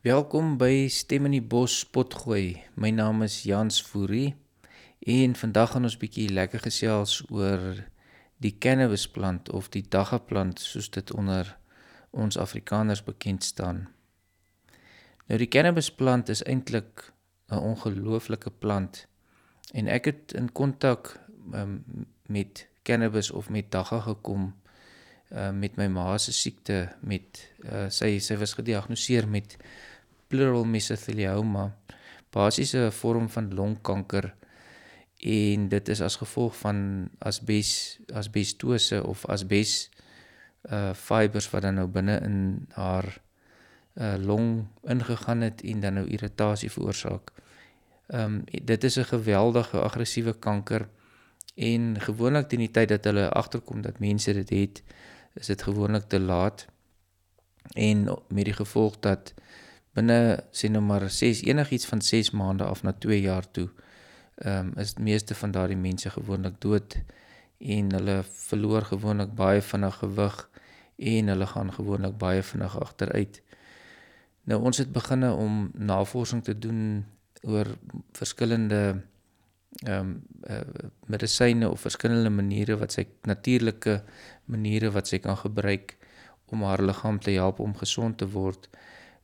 Welkom by Stem in die Bos Potgooi. My naam is Jans Fourie en vandag gaan ons bietjie lekker gesels oor die cannabisplant of die daggaplant soos dit onder ons Afrikaners bekend staan. Nou die cannabisplant is eintlik 'n ongelooflike plant en ek het in kontak um, met cannabis of met dagga gekom uh, met my ma se siekte met uh, sy sy was gediagnoseer met pleural mesothelioma basies 'n vorm van longkanker en dit is as gevolg van asbes asbestose of asbes uh fibers wat dan nou binne in haar uh long ingegaan het en dan nou irritasie veroorsaak. Ehm um, dit is 'n geweldige aggressiewe kanker en gewoonlik teen die tyd dat hulle agterkom dat mense dit het, is dit gewoonlik te laat. En met die gevolg dat binne sê nou maar 6 enigiets van 6 maande af na 2 jaar toe ehm um, is meeste van daardie mense gewoonlik dood en hulle verloor gewoonlik baie vinnig gewig en hulle gaan gewoonlik baie vinnig agteruit. Nou ons het beginne om navorsing te doen oor verskillende ehm um, uh, medisyne of verskillende maniere wat sy natuurlike maniere wat sy kan gebruik om haar liggaam te help om gesond te word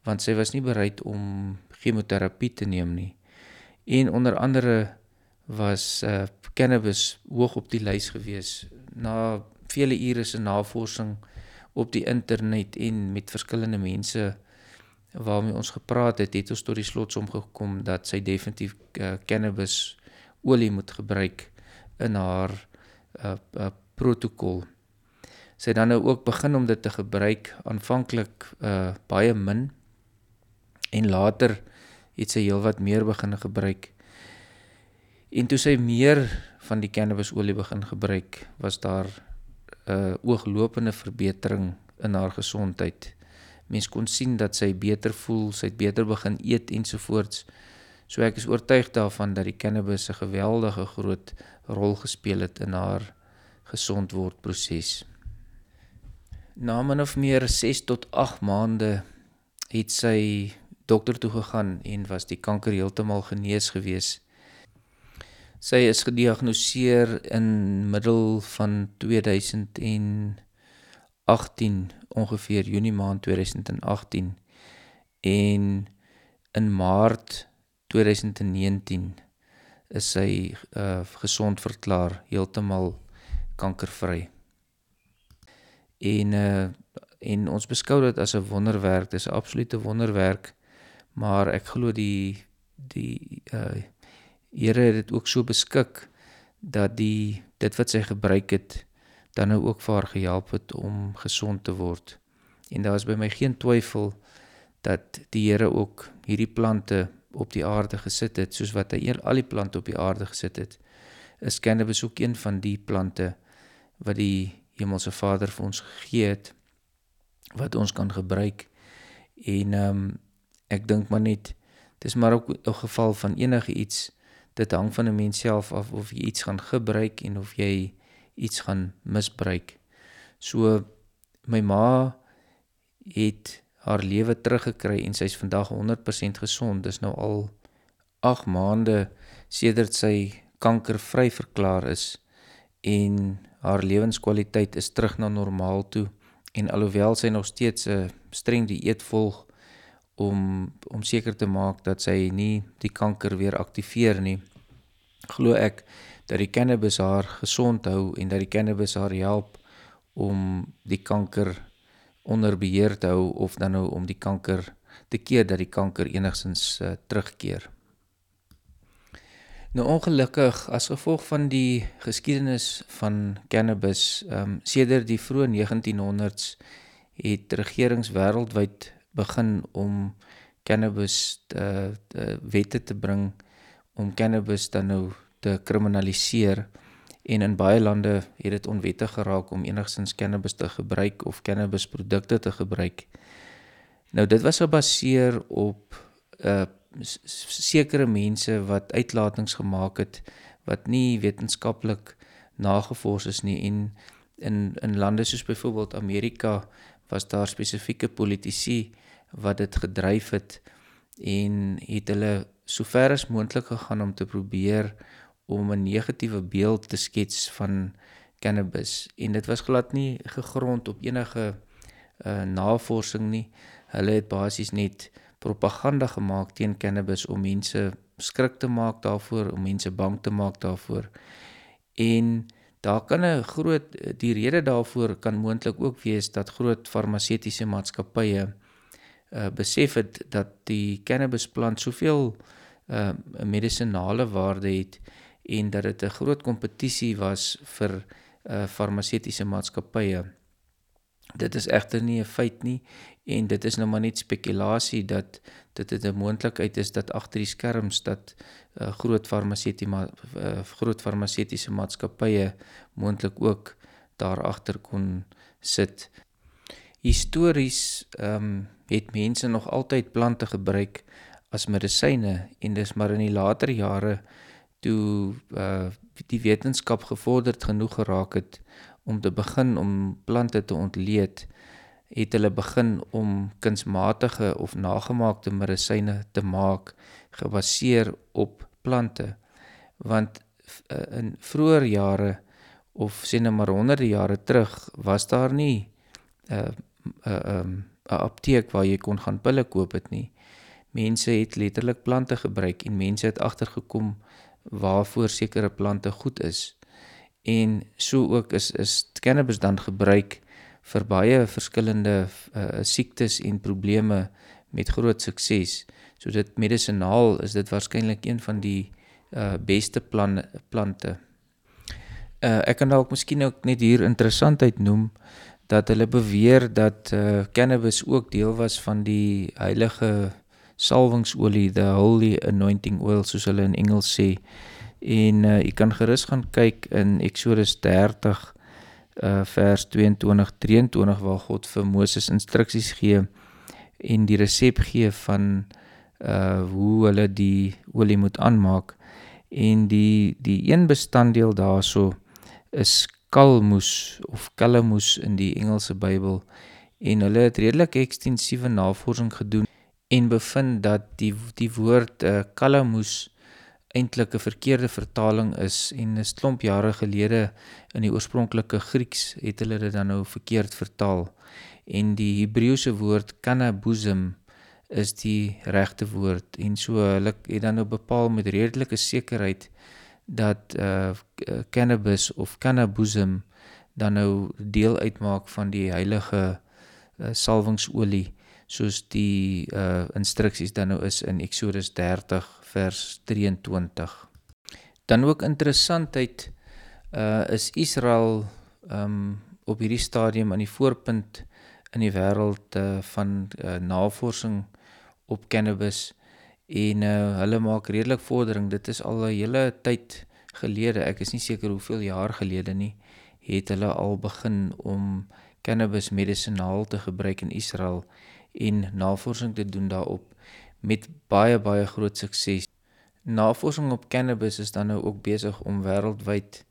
want sy was nie bereid om chemoterapie te neem nie. En onder andere was uh, cannabis hoog op die lys gewees na vele ure se navorsing op die internet en met verskillende mense waarmee ons gepraat het, het ons tot die slotsom gekom dat sy definitief uh, cannabis olie moet gebruik in haar uh, uh, protokol. Sy het dan nou ook begin om dit te gebruik aanvanklik uh, baie min en later het sy heelwat meer begin gebruik. En toe sy meer van die cannabisolie begin gebruik, was daar 'n uh, ooglopende verbetering in haar gesondheid. Mens kon sien dat sy beter voel, sy het beter begin eet ensovoorts. So ek is oortuig daarvan dat die cannabis 'n geweldige groot rol gespeel het in haar gesondword proses. Na min of meer 6 tot 8 maande het sy dokter toe gegaan en was die kanker heeltemal genees gewees. Sy is gediagnoseer in middel van 2018 ongeveer Junie maand 2018 en in Maart 2019 is sy uh, gesond verklaar heeltemal kankervry. En uh, en ons beskou dit as 'n wonderwerk, dis 'n absolute wonderwerk maar ek glo die die uh Here het dit ook so beskik dat die dit wat sy gebruik het dan nou ook vir haar gehelp het om gesond te word. En daar is by my geen twyfel dat die Here ook hierdie plante op die aarde gesit het soos wat hy al die plante op die aarde gesit het. Is cannabis ook een van die plante wat die Hemelse Vader vir ons gegee het wat ons kan gebruik. En ehm um, ek dink maar net dis maar ook 'n geval van enige iets dit hang van 'n mens self af of jy iets gaan gebruik en of jy iets gaan misbruik. So my ma het haar lewe teruggekry en sy's vandag 100% gesond. Dis nou al 8 maande sedert sy kankervry verklaar is en haar lewenskwaliteit is terug na normaal toe en alhoewel sy nog steeds 'n streng dieet volg om om seker te maak dat sy nie die kanker weer aktiveer nie. Glo ek dat die cannabis haar gesond hou en dat die cannabis haar help om die kanker onder beheer te hou of dan nou om die kanker te keer dat die kanker enigsins uh, terugkeer. Nou ongelukkig as gevolg van die geskiedenis van cannabis, ehm um, sedert die vroeë 1900s het regerings wêreldwyd begin om cannabis te, te wette te bring om cannabis dan nou te kriminaliseer en in baie lande het dit onwettig geraak om enigsins cannabis te gebruik of cannabisprodukte te gebruik. Nou dit was gebaseer op uh sekere mense wat uitlatings gemaak het wat nie wetenskaplik nagevors is nie en in in lande soos byvoorbeeld Amerika was daar spesifieke politici wat dit gedryf het en het hulle sover as moontlik gegaan om te probeer om 'n negatiewe beeld te skets van cannabis en dit was glad nie gegrond op enige uh, navorsing nie. Hulle het basies net propaganda gemaak teen cannabis om mense skrik te maak daarvoor, om mense bang te maak daarvoor. En daar kan 'n groot die rede daarvoor kan moontlik ook wees dat groot farmaseutiese maatskappye uh besef het dat die cannabisplant soveel uh medisinale waarde het en dat dit 'n groot kompetisie was vir uh farmaseutiese maatskappye. Dit is egter nie 'n feit nie en dit is nou maar net spekulasie dat dit 'n moontlikheid is dat agter die skerms dat uh, groot farmaseutiese ma uh, groot farmaseutiese maatskappye moontlik ook daar agter kon sit. Histories ehm um, het mense nog altyd plante gebruik as medisyne en dis maar in die later jare toe uh die wetenskap gevorderd genoeg geraak het om te begin om plante te ontleed het hulle begin om kunsmatige of nagemaakte medisyne te maak gebaseer op plante. Want uh, in vroeë jare of sê net maar honderde jare terug was daar nie uh, uh, um, 'n apteek waar jy kon gaan pille koop het nie mense het letterlik plante gebruik en mense het agtergekom waarvoor sekere plante goed is. En so ook is is cannabis dan gebruik vir baie verskillende uh, siektes en probleme met groot sukses. So dit medisinaal is dit waarskynlik een van die uh, beste plan plante. Uh, ek kan dalk miskien ook net hier interessantheid noem dat hulle beweer dat uh, cannabis ook deel was van die heilige salwingsolie, the holy anointing oil soos hulle in Engels sê. En uh jy kan gerus gaan kyk in Eksodus 30 uh vers 22 23 waar God vir Moses instruksies gee en die resep gee van uh hoe hulle die olie moet aanmaak. En die die een bestanddeel daarso is kalmoes of kalamoes in die Engelse Bybel. En hulle het redelik ekstensiewe navorsing gedoen en bevind dat die die woord uh, kalamoes eintlik 'n verkeerde vertaling is en 'n klomp jare gelede in die oorspronklike Grieks het hulle dit dan nou verkeerd vertaal. En die Hebreëse woord kanabusm is die regte woord en so hulle het dan nou bepaal met redelike sekerheid dat uh cannabis of kanabusm dan nou deel uitmaak van die heilige uh, salwingsolie soos die uh instruksies dan nou is in Eksodus 30 vers 23. Dan ook interessantheid uh is Israel um op hierdie stadium aan die voorpunt in die wêreld uh, van uh, navorsing op cannabis en uh, hulle maak redelik vordering. Dit is al 'n hele tyd gelede, ek is nie seker hoeveel jaar gelede nie, het hulle al begin om cannabis medisinaal te gebruik in Israel en navorsing te doen daarop met baie baie groot sukses. Navorsing op cannabis is dan nou ook besig om wêreldwyd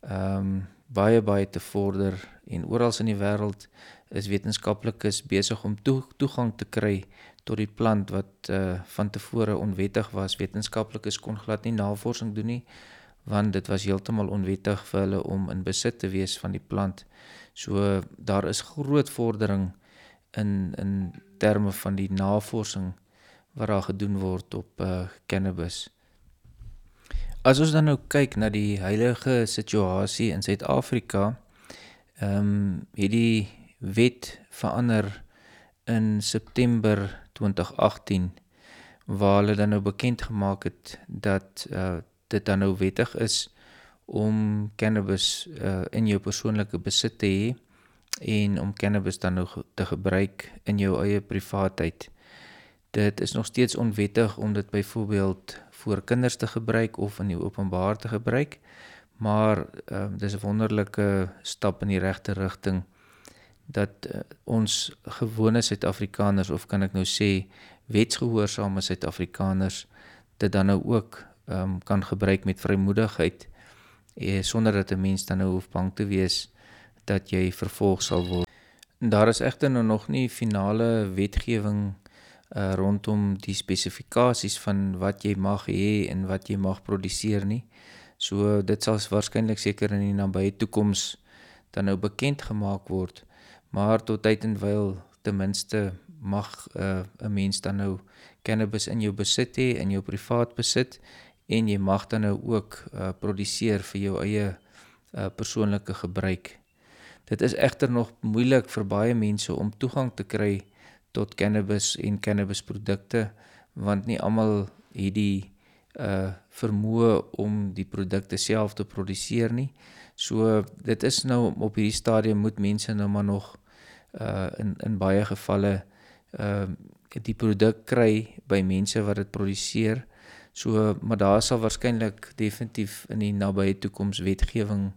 ehm um, baie baie te vorder en oral in die wêreld is wetenskaplikes besig om toe, toegang te kry tot die plant wat uh van tevore onwettig was. Wetenskaplikes kon glad nie navorsing doen nie want dit was heeltemal onwettig vir hulle om in besit te wees van die plant. So daar is groot vordering in in terme van die navorsing wat daar gedoen word op uh cannabis. As ons dan nou kyk na die huidige situasie in Suid-Afrika, ehm um, het die wet verander in September 2018 waar hulle dan nou bekend gemaak het dat uh dit dan nou wettig is om cannabis uh in jou persoonlike besit te hê en om cannabis dan nog te gebruik in jou eie privaatheid. Dit is nog steeds onwettig om dit byvoorbeeld vir kinders te gebruik of in die openbaar te gebruik, maar ehm uh, dis 'n wonderlike stap in die regte rigting dat uh, ons gewone Suid-Afrikaners of kan ek nou sê wetsgehoorsame Suid-Afrikaners dit dan nou ook ehm um, kan gebruik met vrymoedigheid eh, sonder dat 'n mens dan nou hoef bang te wees dat jy vervolg sal word. Daar is egter nou nog nie finale wetgewing uh rondom die spesifikasies van wat jy mag hê en wat jy mag produseer nie. So dit sal waarskynlik seker in die nabye toekoms dan nou bekend gemaak word. Maar tot tyd en wyl ten minste mag 'n uh, mens dan nou cannabis in jou besit hê in jou privaat besit en jy mag dan nou ook uh, produseer vir jou eie uh, persoonlike gebruik. Dit is egter nog moeilik vir baie mense om toegang te kry tot cannabis en cannabisprodukte want nie almal het die uh vermoë om die produkte self te produseer nie. So dit is nou op hierdie stadium moet mense nou maar nog uh in in baie gevalle uh die produk kry by mense wat dit produseer. So maar daar sal waarskynlik definitief in die nabye toekoms wetgewing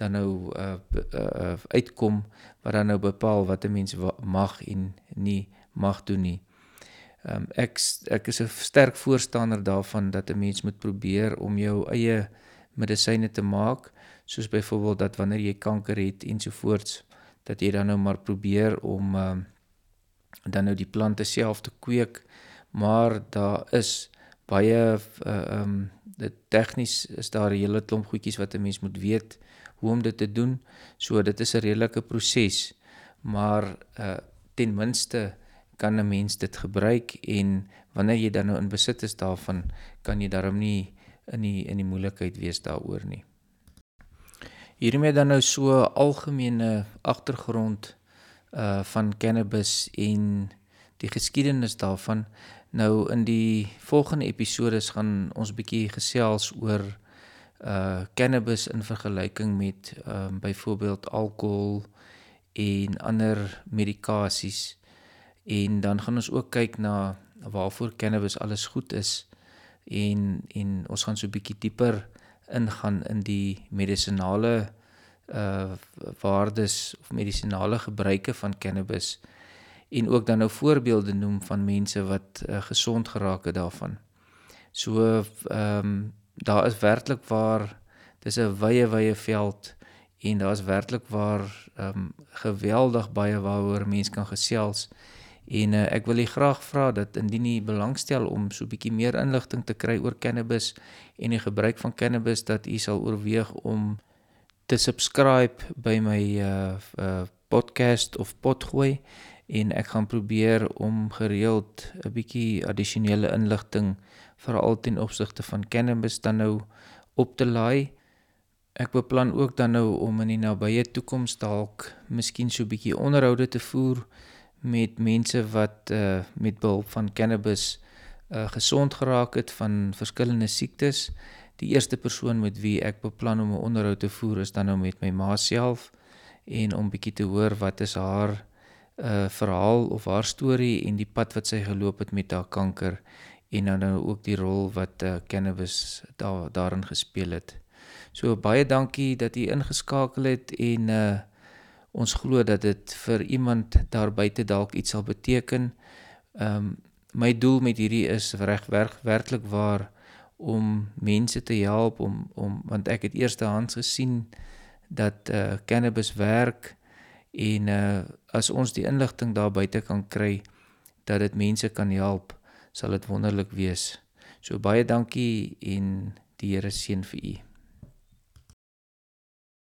dan nou uh, uh, uh uitkom wat dan nou bepaal wat 'n mens mag en nie mag doen nie. Um, ek ek is 'n sterk voorstander daarvan dat 'n mens moet probeer om jou eie medisyne te maak, soos byvoorbeeld dat wanneer jy kanker het ensovoorts, dat jy dan nou maar probeer om um, dan nou die plante self te kweek, maar daar is baie uh, um dit tegnies is daar 'n hele klomp goedjies wat 'n mens moet weet hoe om dit te doen. So dit is 'n redelike proses, maar uh ten minste kan 'n mens dit gebruik en wanneer jy dan nou in besit is daarvan, kan jy daarom nie in die in die moeilikheid wees daaroor nie. Hiermee dan nou so algemene agtergrond uh van cannabis en die geskiedenis daarvan. Nou in die volgende episodes gaan ons bietjie gesels oor uh cannabis in vergelyking met ehm uh, byvoorbeeld alkohol en ander medikasies en dan gaan ons ook kyk na waarvoor cannabis alles goed is en en ons gaan so 'n bietjie dieper ingaan in die medisinale uh waardes of medisinale gebruike van cannabis en ook dan nou voorbeelde noem van mense wat uh, gesond geraak het daarvan. So ehm um, daar is werklik waar dis 'n wye wye veld en daar's werklik waar ehm um, geweldig baie waaroor mense kan gesels. En uh, ek wil u graag vra dat indien u belangstel om so 'n bietjie meer inligting te kry oor cannabis en die gebruik van cannabis dat u sal oorweeg om te subscribe by my uh, uh podcast of potgooi en ek gaan probeer om gereeld 'n bietjie addisionele inligting veral ten opsigte van cannabis dan nou op te laai. Ek beplan ook dan nou om in die nabye toekoms dalk miskien so 'n bietjie onderhoude te voer met mense wat uh met behulp van cannabis uh gesond geraak het van verskillende siektes. Die eerste persoon met wie ek beplan om 'n onderhoud te voer is dan nou met my ma self en om bietjie te hoor wat is haar uh verhaal of haar storie en die pad wat sy geloop het met haar kanker en dan nou ook die rol wat uh, cannabis daar daarin gespeel het. So baie dankie dat u ingeskakel het en uh ons glo dat dit vir iemand daar buite dalk iets sal beteken. Ehm um, my doel met hierdie is reg werk werklik waar om mense te help om om want ek het eerstehands gesien dat uh cannabis werk en uh as ons die inligting daar buite kan kry dat dit mense kan help, sal dit wonderlik wees. So baie dankie en die Here seën vir u.